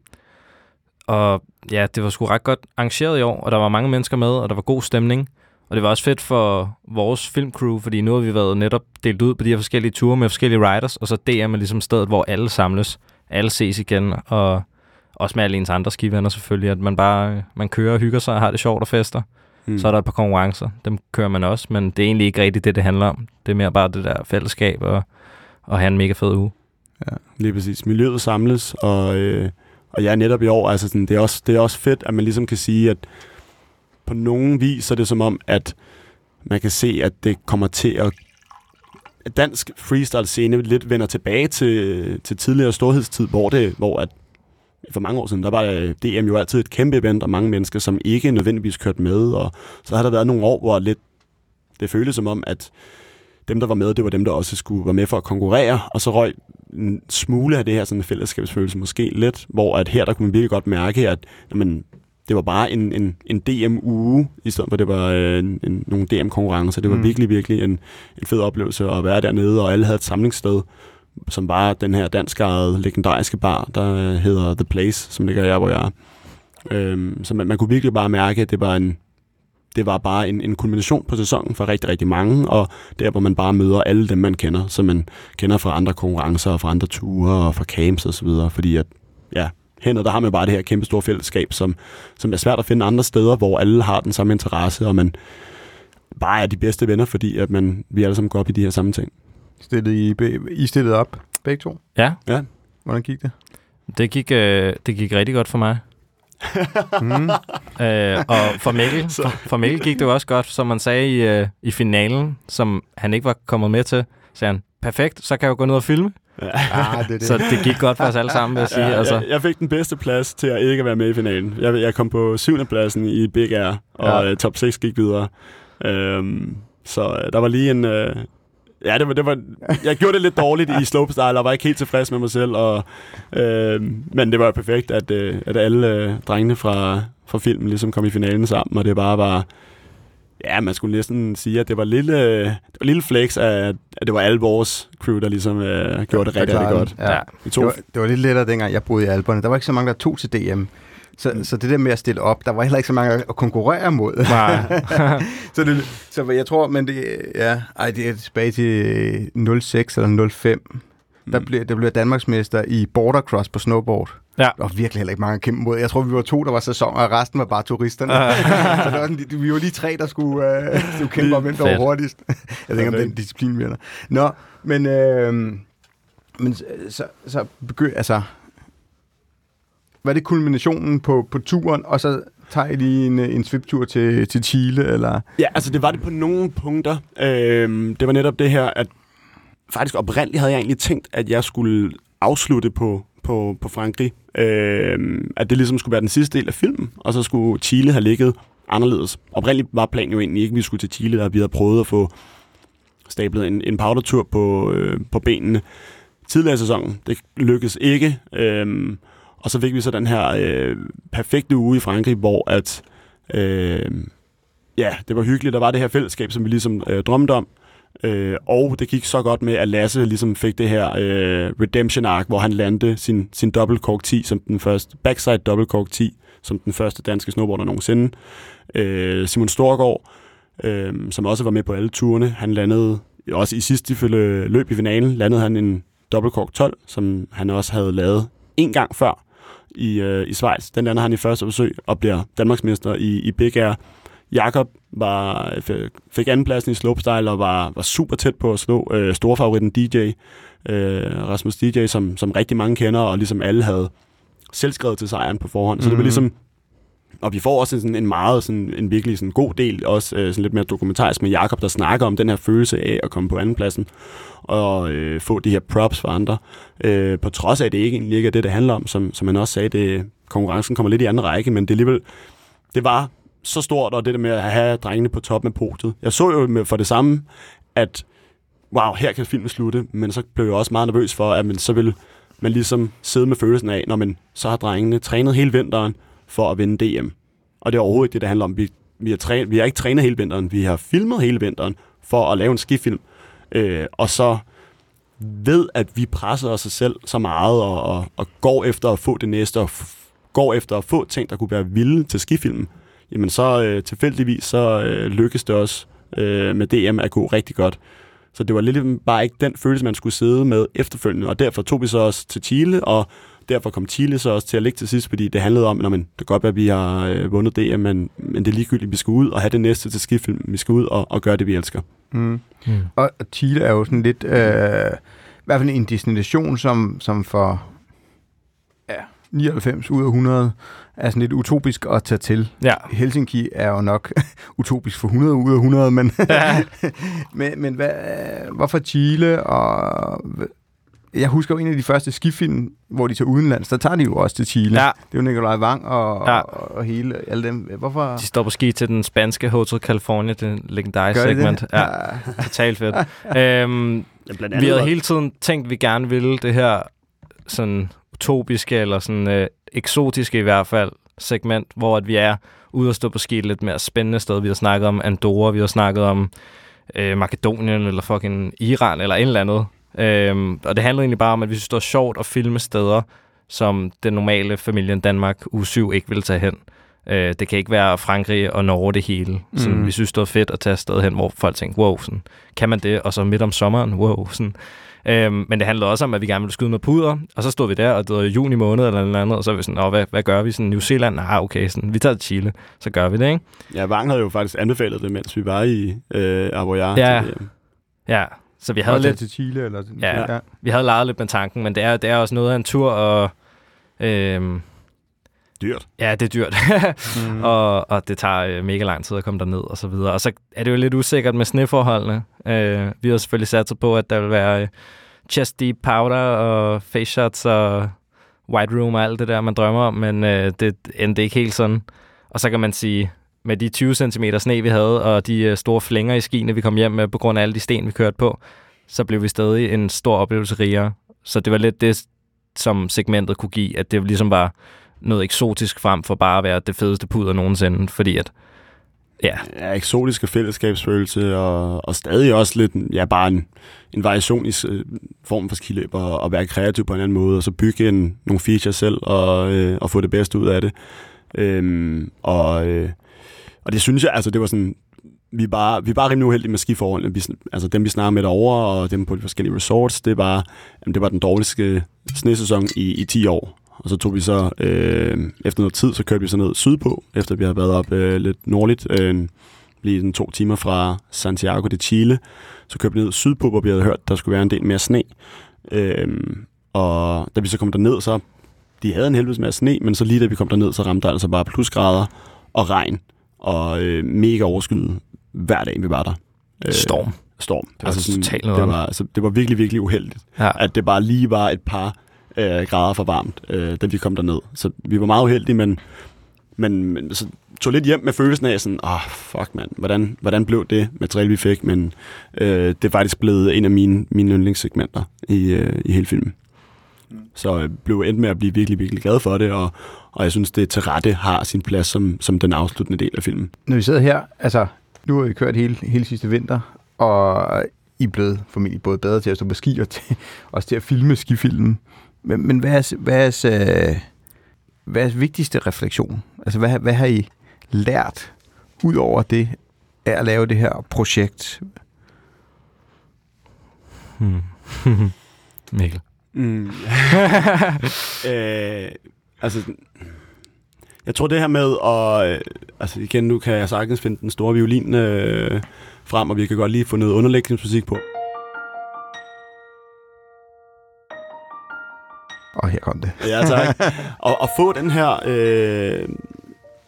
og ja, det var sgu ret godt arrangeret i år, og der var mange mennesker med, og der var god stemning. Og det var også fedt for vores filmcrew, fordi nu har vi været netop delt ud på de her forskellige ture med forskellige riders, og så DM er ligesom stedet, hvor alle samles. Alle ses igen, og også med alle ens andre skivenner selvfølgelig, at man bare man kører og hygger sig og har det sjovt og fester. Mm. Så er der et par konkurrencer, dem kører man også, men det er egentlig ikke rigtigt det, det handler om. Det er mere bare det der fællesskab og, og have en mega fed uge. Ja, lige præcis. Miljøet samles, og, øh, og ja, netop i år, altså sådan, det, er også, det er også fedt, at man ligesom kan sige, at på nogen vis er det som om, at man kan se, at det kommer til at dansk freestyle scene lidt vender tilbage til, til tidligere storhedstid, hvor det hvor at for mange år siden, der var øh, DM jo altid et kæmpe event, og mange mennesker, som ikke nødvendigvis kørte med, og så har der været nogle år, hvor lidt, det føltes som om, at dem, der var med, det var dem, der også skulle være med for at konkurrere, og så røg en smule af det her sådan fællesskabsfølelse måske lidt, hvor at her der kunne man virkelig godt mærke, at jamen, det var bare en, en, en DM-uge, i stedet for det var øh, en, en, nogle DM-konkurrencer. Det var mm. virkelig, virkelig en, en fed oplevelse at være dernede, og alle havde et samlingssted som var den her danskejede legendariske bar, der øh, hedder The Place, som ligger her, hvor jeg er. Øhm, så man, man kunne virkelig bare mærke, at det var en, det var bare en, en kulmination på sæsonen for rigtig, rigtig mange, og der, hvor man bare møder alle dem, man kender, som man kender fra andre konkurrencer og fra andre ture og fra camps og så videre, fordi at, ja, hen der har man bare det her kæmpe store fællesskab, som, som er svært at finde andre steder, hvor alle har den samme interesse, og man bare er de bedste venner, fordi at man, vi alle sammen går op i de her samme ting. Stillede I, I stillede op, begge to? Ja. ja. Hvordan gik det? Det gik, øh, det gik rigtig godt for mig. mm. øh, og for Mikkel, for, for Mikkel gik det jo også godt, som man sagde i, øh, i finalen, som han ikke var kommet med til, sagde han, perfekt, så kan jeg jo gå ned og filme. Ja. Ah, det, det. Så det gik godt for os alle sammen, vil jeg sige. Ja, altså. jeg, jeg fik den bedste plads til at ikke være med i finalen. Jeg, jeg kom på syvende pladsen i Big Air, og ja. Øh, top 6 gik videre. Øhm, så øh, der var lige en, øh, Ja, det var, det var, jeg gjorde det lidt dårligt i slopestyle, og var ikke helt tilfreds med mig selv. Og, øh, men det var perfekt, at, øh, at alle øh, drengene fra, fra filmen ligesom kom i finalen sammen, og det bare var... Ja, man skulle næsten sige, at det var lille, det var lille flex af, at det var alle vores crew, der ligesom øh, gjorde det rigtig, rigtig godt. Ja. Ja. Det, var, det var lidt lettere, dengang jeg boede i Alberne. Der var ikke så mange, der tog til DM. Så, mm. så det der med at stille op, der var heller ikke så mange at konkurrere mod. Nej. så, det, så jeg tror, men det, ja, ej, det er tilbage til 06 eller 05. der, Mm. blev, der blev Danmarksmester i bordercross på snowboard. Ja. Der var virkelig heller ikke mange at kæmpe mod. Jeg tror, vi var to, der var sæson, og resten var bare turisterne. så det var sådan, vi var lige tre, der skulle, øh, skulle kæmpe om, hvem der var hurtigst. Jeg ikke, om den disciplin vinder. Nå, men, øh, men så, så, så begynd, altså, var det kulminationen på, på turen, og så tager I lige en, en sviptur til, til Chile, eller? Ja, altså det var det på nogle punkter. Øhm, det var netop det her, at faktisk oprindeligt havde jeg egentlig tænkt, at jeg skulle afslutte på, på, på Frankrig. Øhm, at det ligesom skulle være den sidste del af filmen, og så skulle Chile have ligget anderledes. Oprindeligt var planen jo egentlig ikke, at vi skulle til Chile, der vi havde prøvet at få stablet en, en powdertur på, øh, på benene tidligere i sæsonen. Det lykkedes ikke. Øhm, og så fik vi så den her øh, perfekte uge i Frankrig, hvor at øh, ja, det var hyggeligt. Der var det her fællesskab, som vi ligesom øh, drømte om. Øh, og det gik så godt med, at Lasse ligesom fik det her øh, redemption arc, hvor han landede sin, sin double cork 10 som den første, backside double cork 10 som den første danske snowboarder nogensinde. Øh, Simon Storgård, øh, som også var med på alle turene, han landede også i sidste løb i finalen, landede han en double cork 12, som han også havde lavet en gang før i, øh, i Schweiz. Den lander han i første forsøg og bliver Danmarksmester i, i Big Air. Jakob var, fik andenpladsen i slopestyle og var, var super tæt på at slå øh, storfavoritten DJ, øh, Rasmus DJ, som, som rigtig mange kender, og ligesom alle havde selvskrevet til sejren på forhånd. Så det var Mhm. ligesom... Og vi får også sådan en meget, sådan, en virkelig sådan god del, også øh, sådan lidt mere dokumentarisk med Jakob, der snakker om den her følelse af at komme på andenpladsen og øh, få de her props for andre. Øh, på trods af, at det ikke egentlig ikke er det, det handler om, som, som man også sagde, det, konkurrencen kommer lidt i anden række, men det alligevel, det var så stort, og det der med at have drengene på toppen af podiet. Jeg så jo med, for det samme, at wow, her kan filmen slutte, men så blev jeg også meget nervøs for, at man, så vil man ligesom sidde med følelsen af, når man så har drengene trænet hele vinteren for at vinde DM. Og det er overhovedet ikke det, det handler om. Vi, vi, har, trænet, vi har ikke trænet hele vinteren, vi har filmet hele vinteren for at lave en skifilm. Øh, og så ved, at vi presser os selv så meget og, og, og går efter at få det næste, og f- går efter at få ting, der kunne være vilde til skifilmen, jamen så øh, tilfældigvis så øh, lykkes det også øh, med DM at gå rigtig godt. Så det var lidt bare ikke den følelse, man skulle sidde med efterfølgende, og derfor tog vi så også til Chile, og derfor kom Chile så også til at ligge til sidst, fordi det handlede om, at det kan godt være, at vi har øh, vundet DM, men, men det er ligegyldigt, vi skal ud og have det næste til skifilm. Vi skal ud og, og gøre det, vi elsker. Mm. Mm. Og Chile er jo sådan lidt, øh, i hvert fald en destination, som, som for ja, 99 ud af 100 er sådan lidt utopisk at tage til. Ja. Helsinki er jo nok utopisk for 100 ud af 100, men, men, men hvad, hvorfor Chile? Og jeg husker jo en af de første skifilm, hvor de tager udenlands, der tager de jo også til Chile. ja, Det er jo Nikolaj Wang og, Ja. ja. og, og hele alle dem. Hvorfor de står på ski til den spanske Hotel California, det legendariske segment. det? Ja, totalt fedt. øhm, Ja, blandt vi havde hele tiden tænkt, at vi gerne ville det her sådan utopiske, eller sådan øh, eksotiske i hvert fald, segment, hvor at vi er ude og stå på ski et lidt mere spændende sted. Vi har snakket om Andorra, vi har snakket om øh, Makedonien, eller fucking Iran, eller et eller andet. Øhm, og det handler egentlig bare om, at vi synes, det er sjovt at filme steder, som den normale familien Danmark u 7 ikke vil tage hen. Øh, det kan ikke være Frankrig og Norge det hele. Sådan, Mm. Vi synes, det var fedt at tage afsted hen, hvor folk tænker, wow, sådan, kan man det? Og så midt om sommeren, wow. Sådan. Øhm, men det handlede også om, at vi gerne ville skyde noget puder, og så stod vi der, og det var juni måned eller noget andet, og så var vi sådan, Åh, hvad, hvad gør vi? Sådan, New Zealand? Ah, okay, sådan, vi tager til Chile, så gør vi det, ikke? Ja, Vang havde jo faktisk anbefalet det, mens vi var i øh, Avoyar. Ja. Ja, så vi havde, lidt, til Chile? Eller, Ja. vi havde leget lidt med tanken, men det er, det er også noget af en tur, og øhm, Dyrt. ja, det er dyrt. Mm. og, og det tager øh, mega lang tid at komme derned og så videre. Og så er det jo lidt usikkert med sneforholdene. Øh, vi har selvfølgelig sat sig på, at der vil være øh, chest deep powder og face shots og white room og alt det der, man drømmer om, men øh, det endte ikke helt sådan. Og så kan man sige, med de 20 cm sne, vi havde, og de øh, store flænger i skiene, vi kom hjem med på grund af alle de sten, vi kørte på, så blev vi stadig en stor oplevelse rigere. Så det var lidt det, som segmentet kunne give, at det ligesom var noget eksotisk frem for bare at være det fedeste puder nogensinde, fordi at, ja, Ja, eksotiske fællesskabsfølelse, og, og stadig også lidt, ja, bare en, en variation i øh, form for skiløb, og, og være kreativ på en anden måde, og så bygge en, nogle features selv, og, øh, og få det bedste ud af det. Øhm, og, øh, og det synes jeg, altså det var sådan, vi er bare, vi er bare rimelig uheldige med skiforholdene. Vi, altså dem, vi snakker med derovre, og dem på de forskellige resorts, det, var, jamen, det var den dårligste snesæson i, i 10 år. Og så tog vi så, øh, efter noget tid, så kørte vi så ned sydpå, efter vi havde været op øh, lidt nordligt, øh, lige sådan to timer fra Santiago de Chile. Så kørte vi ned sydpå, hvor vi havde hørt, der skulle være en del mere sne. Øh, og da vi så kom derned, så de havde en helvedes masse sne, men så lige da vi kom derned, så ramte der altså bare plusgrader og regn og øh, mega overskyet hver dag, vi var der. Øh, Storm. Storm. Det var totalt noget det, var, altså, det var virkelig, virkelig uheldigt, Ja. at det bare lige var et par øh, grader for varmt, øh, da vi kom derned. Så vi var meget uheldige, men, men, men så tog lidt hjem med følelsen af sådan, åh, oh, fuck mand, hvordan, hvordan blev det materiale, vi fik? Men øh, det er faktisk blevet en af mine, mine yndlingssegmenter i, øh, i hele filmen. Så jeg blev endt med at blive virkelig, virkelig glad for det, og, og jeg synes, det til rette har sin plads som, som den afsluttende del af filmen. Når vi sidder her, altså, nu har vi kørt hele, hele sidste vinter, og I er blevet formentlig både bedre til at stå på ski og til, også til at filme skifilmen. Men, men hvad, er, hvad, er, øh, hvad er vigtigste refleksion? Altså, hvad, hvad har I lært ud over det af at lave det her projekt? Hmm. Mikkel. Mm. øh, altså, jeg tror det her med at... Øh, altså igen, nu kan jeg sagtens finde den store violin øh, frem, og vi kan godt lige få noget underlægningsmusik på. Og her kom det. Ja, tak. og at få den her øh,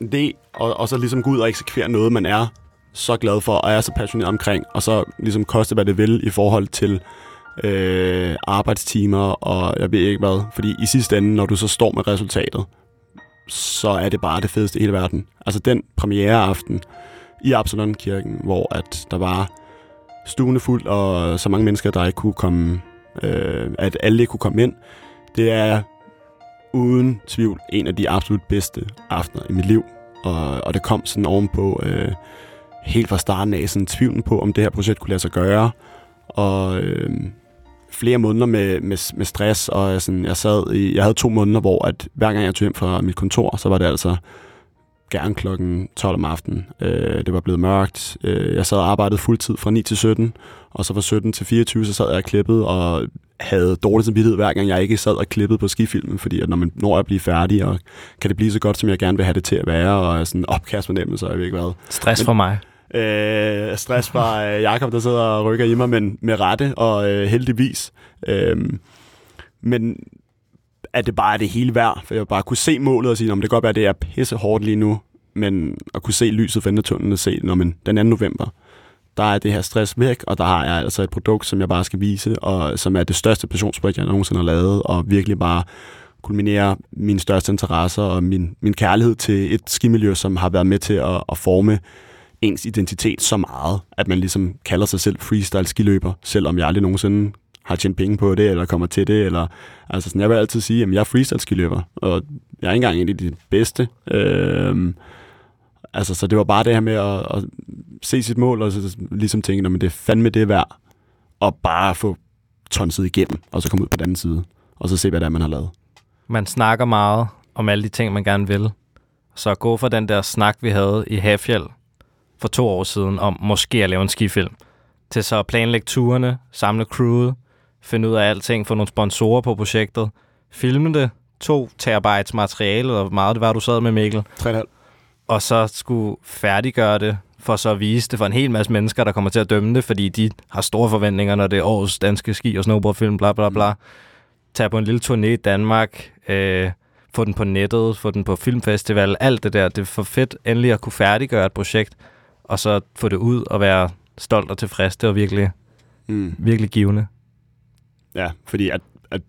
idé, og, og så ligesom gå ud og eksekvere noget, man er så glad for, og er så passioneret omkring, og så ligesom koste, hvad det vil i forhold til øh, arbejdstimer, og jeg ved ikke hvad. Fordi i sidste ende, når du så står med resultatet, så er det bare det fedeste i hele verden. Altså den premiereaften i Absalon-kirken, hvor at der var stuende fuld, og så mange mennesker, der ikke kunne komme, øh, at alle ikke kunne komme ind, det er uden tvivl en af de absolut bedste aftener i mit liv. Og, og det kom sådan ovenpå øh, helt fra starten af sådan tvivlen på, om det her projekt kunne lade sig gøre. Og øh, flere måneder med, med, med stress, og sådan, jeg sad i, jeg havde to måneder, hvor at hver gang jeg tog hjem fra mit kontor, så var det altså gerne klokken 12 om aftenen. Øh, det var blevet mørkt. Øh, jeg sad og arbejdede fuldtid fra 9 til 17, og så fra 17 til 24, så sad jeg og klippede, og havde dårlig samvittighed hver gang jeg ikke sad og klippede på skifilmen, fordi at når man når at blive færdig, og kan det blive så godt, som jeg gerne vil have det til at være, og sådan opkastfornemmelse, og jeg ved ikke hvad. Stress for mig. Øh, stress fra øh, Jakob, der sidder og rykker i mig, men med rette, og øh, heldigvis. Øh, men at det bare er det hele værd, for jeg bare kunne se målet og sige, om det kan godt være, at det er pisse hårdt lige nu, men at kunne se lyset for endetunnelen og se, når man den 2. november, der er det her stress væk, og der har jeg altså et produkt, som jeg bare skal vise, og som er det største passionsprojekt, jeg nogensinde har lavet, og virkelig bare kulminere mine største interesser og min, min kærlighed til et skimiljø, som har været med til at, at forme ens identitet så meget, at man ligesom kalder sig selv freestyle skiløber, selvom jeg aldrig nogensinde har tjent penge på det, eller kommer til det, eller altså sådan, jeg vil altid sige, at jeg er freestyle skiløber, og jeg er ikke engang en af de bedste. Øhm, altså, så det var bare det her med at, at se sit mål, og så ligesom tænke, at det er fandme det værd, og bare få tonset igennem, og så komme ud på den anden side, og så se, hvad det er, man har lavet. Man snakker meget om alle de ting, man gerne vil. Så gå fra den der snak, vi havde i Hafjell for to år siden, om måske at lave en skifilm, til så at planlægge turene, samle crewet, finde ud af alting, få nogle sponsorer på projektet, filme det, to terabytes materiale, og meget det var, du sad med, Mikkel, 3,5. og så skulle færdiggøre det, for så at vise det for en hel masse mennesker, der kommer til at dømme det, fordi de har store forventninger, når det er årets danske ski- og snowboardfilm, bla bla bla. Tage på en lille turné i Danmark, øh, få den på nettet, få den på filmfestival, alt det der. Det er for fedt endelig at kunne færdiggøre et projekt, og så få det ud og være stolt og tilfreds. Det var virkelig, Mm. virkelig givende. Ja, fordi at, at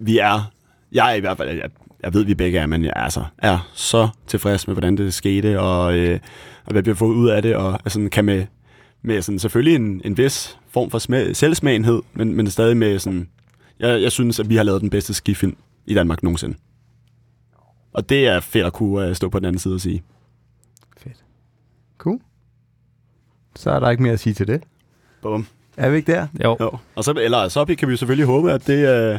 vi er, jeg er i hvert fald, jeg, jeg ved, vi begge er, men jeg altså, er så tilfreds med, hvordan det skete, og, øh, og hvad vi har fået ud af det, og altså, kan med, med sådan, selvfølgelig en, en vis form for smag, selvsmagenhed, men, men stadig med sådan, jeg, jeg synes, at vi har lavet den bedste skifilm i Danmark nogensinde. Og det er fedt at kunne uh, stå på den anden side og sige. Cool. Så er der ikke mere at sige til det. Bum. Er vi ikke der? Jo, Jo. Og så, eller så kan vi jo selvfølgelig håbe, at det, uh,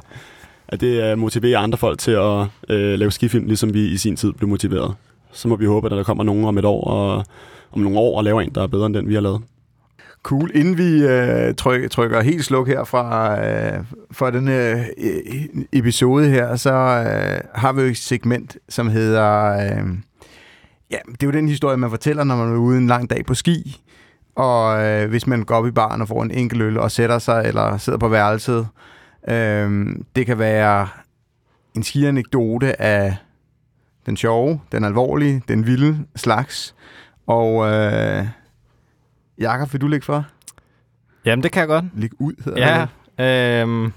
at det uh, motiverer andre folk til at uh, lave skifilm, ligesom vi i sin tid blev motiveret. Så må vi håbe, at der kommer nogen om et år og om nogle år og laver en, der er bedre end den, vi har lavet. Cool. Inden vi øh, tryk, trykker helt sluk her fra, øh, fra den øh, episode her, så øh, har vi jo et segment, som hedder... Øh, ja, det er jo den historie, man fortæller, når man er ude en lang dag på ski. Og øh, hvis man går op i baren og får en enkelt øl og sætter sig, eller sidder på værelset. Øh, det kan være en skianekdote af den sjove, den alvorlige, den vilde slags. Og... Øh, Jakob, vil du lægge for? Jamen, det kan jeg godt. Læg ud, hedder Ja, øhm,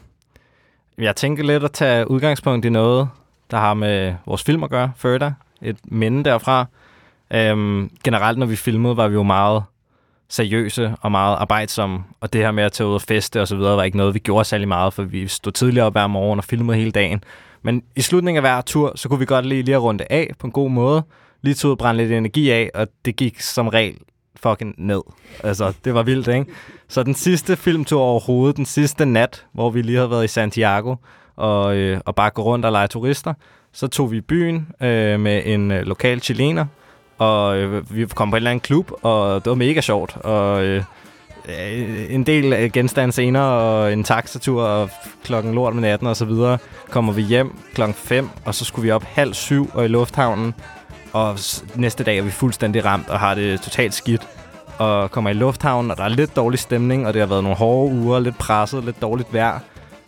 jeg tænker lidt at tage udgangspunkt i noget, der har med vores film at gøre, Further. Et minde derfra. Øhm, generelt, når vi filmede, var vi jo meget seriøse og meget arbejdsomme, og det her med at tage ud og feste og så videre, var ikke noget, vi gjorde særlig meget, for vi stod tidligere op hver morgen og filmede hele dagen. Men i slutningen af hver tur, så kunne vi godt lige, lige at runde af på en god måde, lige tage ud og brænde lidt energi af, og det gik som regel fucking ned. Altså, det var vildt, ikke? Så den sidste filmtur overhovedet, den sidste nat, hvor vi lige havde været i Santiago, og, øh, og bare gå rundt og lege turister, så tog vi i byen øh, med en øh, lokal chilener, og øh, vi kom på en eller anden klub, og det var mega sjovt, og øh, en del øh, genstande senere, og en taxatur, og klokken lort med natten og så videre, kommer vi hjem klokken 5, og så skulle vi op halv syv og i lufthavnen, og næste dag er vi fuldstændig ramt og har det totalt skidt. Og kommer i lufthavnen, og der er lidt dårlig stemning, og det har været nogle hårde uger, lidt presset, lidt dårligt vejr.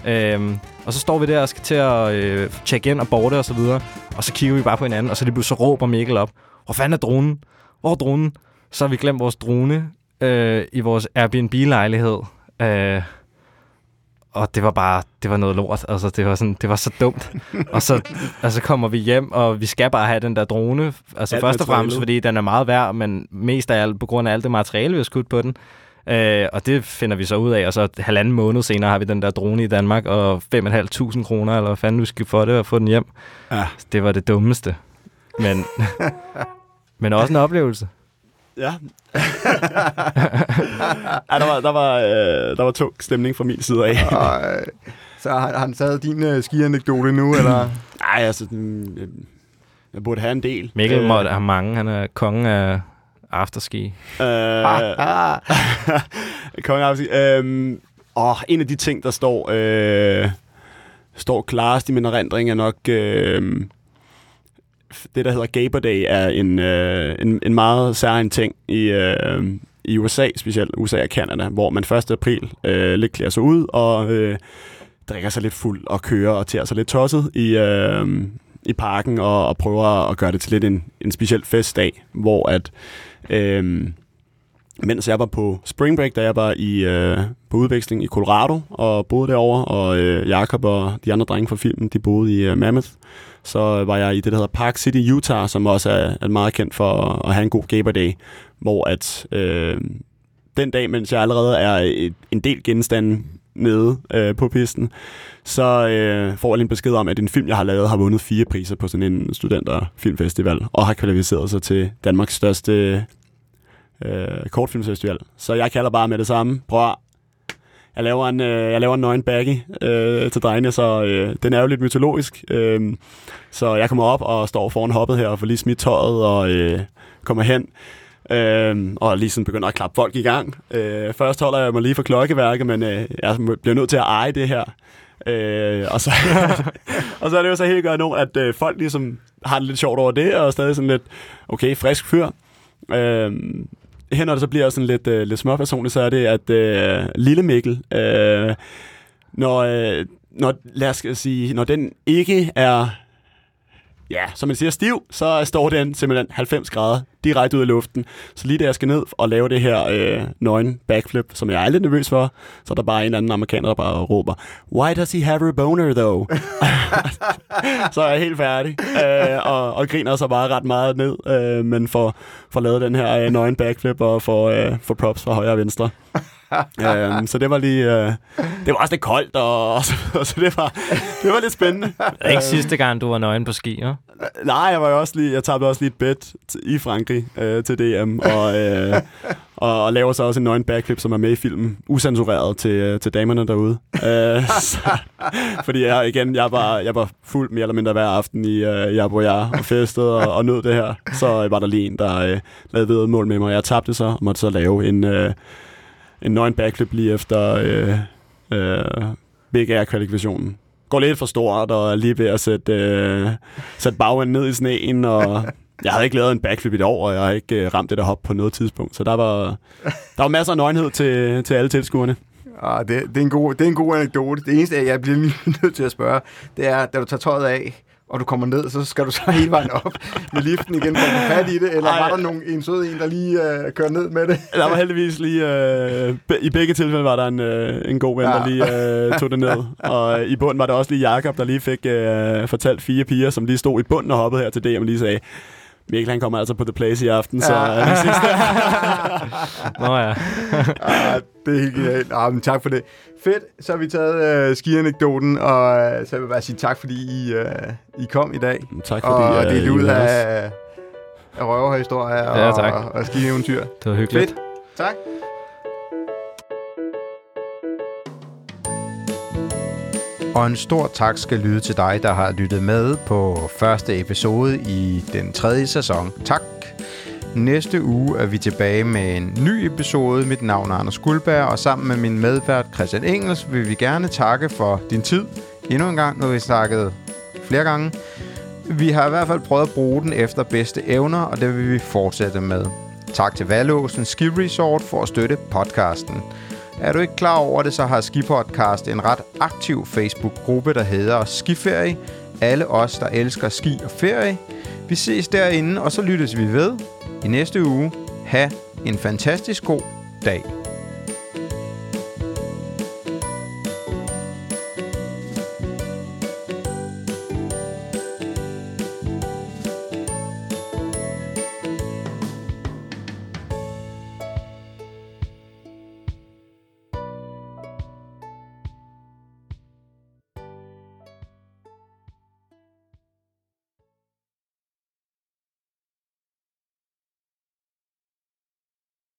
Øhm, og så står vi der og skal til at øh, tjekke ind og borte og så videre. Og så kigger vi bare på hinanden, og så lige så råber Mikkel op. Hvor fanden er dronen? Hvor er dronen? Så har vi glemt vores drone øh, i vores Airbnb-lejlighed. Øh, og det var bare, det var noget lort. Altså, det var, sådan, det var så dumt. og så altså, kommer vi hjem, og vi skal bare have den der drone. Altså alt først og fremmest, fordi den er meget værd, men mest af alt på grund af alt det materiale, vi har skudt på den. Øh, og det finder vi så ud af, og så halvanden måned senere har vi den der drone i Danmark, og 5.500 kroner, eller hvad fanden du skal få det, og få den hjem. Ja. Det var det dummeste. Men, men også en oplevelse. Ja. ja der var, der var, øh, der var tung stemning fra min side af. Øh, så har, har han taget din øh, skianekdote nu, eller? Nej, altså, den, jeg, jeg burde have en del. Mikkel øh, måtte have mange. Han er kongen af afterski. Øh, kongen afterski. Øh, og en af de ting, der står, øh, står klarest i min erindring, er nok... Øh, det, der hedder Gaber Day, er en, øh, en, en meget særlig ting i, øh, i USA, specielt USA og Canada, hvor man 1. april øh, lidt klæder sig ud og øh, drikker sig lidt fuld og kører og tager sig lidt tosset i, øh, i parken og, og prøver at gøre det til lidt en, en speciel festdag, hvor at øh, mens jeg var på spring break, da jeg var i, øh, på udveksling i Colorado og boede derovre, og øh, Jakob og de andre drenge fra filmen, de boede i øh, Mammoth, så var jeg i det, der hedder Park City, Utah, som også er, er meget kendt for at have en god Gaber Day, hvor at øh, den dag, mens jeg allerede er et, en del genstande nede øh, på pisten, så øh, får jeg en besked om, at en film, jeg har lavet, har vundet fire priser på sådan en studenterfilmfestival, og har kvalificeret sig til Danmarks største øh, kortfilmsfestival. Så jeg kalder bare med det samme. Prøv jeg laver en, øh, jeg laver en nøgen baggy øh, til drengene, så øh, den er jo lidt mytologisk. Øh, så jeg kommer op og står foran hoppet her og får lige smidt tøjet og øh, kommer hen. Øh, og lige sådan begynder at klappe folk i gang. Øh, først holder jeg mig lige for klokkeværket, men øh, jeg bliver nødt til at eje det her. Øh, og, så, og så er det jo så helt godt at øh, folk ligesom har det lidt sjovt over det, og stadig sådan lidt, okay, frisk fyr. Øh, her når det så bliver sådan lidt, øh, lidt småpersonligt, så er det, at øh, Lille Mikkel, øh, når, øh, når, lad os sige, når den ikke er ja, som man siger, stiv, så står den simpelthen 90 grader direkte ud af luften. Så lige da jeg skal ned og lave det her øh, nøgen backflip, som jeg er lidt nervøs for, så er der bare en anden amerikaner, der bare råber, Why does he have a boner, though? så er jeg helt færdig, øh, og, og griner så bare ret meget ned, øh, men for, for lavet den her øh, nøgen backflip og for, øh, for props fra højre og venstre øhm, så det var lige... Øh, det var også lidt koldt, og, og, så, og så det var, det var lidt spændende. Det ikke sidste gang, du var nøgen på ski, ja? Nej, jeg var jo også lige, jeg tabte også lige et bet i Frankrig øh, til DM, og, øh, og, og laver så også en nøgen backflip, som er med i filmen, usensureret til, øh, til damerne derude. øh, så, fordi jeg, igen, jeg var, jeg var fuld mere eller mindre hver aften i, øh, i Aboyar og festet og, og nød det her. Så var der lige en, der øh, lavede ved mål med mig. Jeg tabte så og måtte så lave en, øh, en nøgen backflip lige efter øh, øh, Big Air-kvalifikationen går lidt for stort, og er lige ved at sætte, øh, sætte bagenden ned i sneen, og jeg havde ikke lavet en backflip i et år, og jeg har ikke øh, ramt det der hop på noget tidspunkt. Så der var, der var masser af nøgenhed til, til alle tilskuerne. Ah, det, det, er en god, det er en god anekdote. Det eneste, jeg bliver nødt til at spørge, det er, da du tager tøjet af, og du kommer ned, så skal du så hele vejen op med liften igen for at få fat i det, eller Ej. var der nogen, en sød en, der lige øh, kører ned med det? Der var heldigvis lige, øh, i begge tilfælde var der en, øh, en god ven, ja. der lige øh, tog det ned, og i bunden var der også lige Jakob, der lige fik øh, fortalt fire piger, som lige stod i bunden og hoppede her til det, og lige sagde, Mikkel, han kommer altså på The Place i aften, ja. så øh, Nå ja. ah, det er helt genialt. Ah, men tak for det. Fedt, så har vi taget uh, skianekdoten, og uh, så vil jeg bare sige tak, fordi I, uh, I kom i dag. Tak fordi og uh, delte ud af, af røverhistorier og, Ja, tak. og, og skieventyr. Det var hyggeligt. Fedt. Tak. Og en stor tak skal lyde til dig, der har lyttet med på første episode i den tredje sæson. Tak. Næste uge er vi tilbage med en ny episode. Mit navn er Anders Guldberg, og sammen med min medvært Christian Engels vil vi gerne takke for din tid. Endnu en gang, nu har vi snakket flere gange. Vi har i hvert fald prøvet at bruge den efter bedste evner, og det vil vi fortsætte med. Tak til Valåsen Ski Resort for at støtte podcasten. Er du ikke klar over det, så har Skipodcast en ret aktiv Facebook-gruppe, der hedder Skiferie. Alle os, der elsker ski og ferie. Vi ses derinde, og så lyttes vi ved i næste uge. Ha' en fantastisk god dag.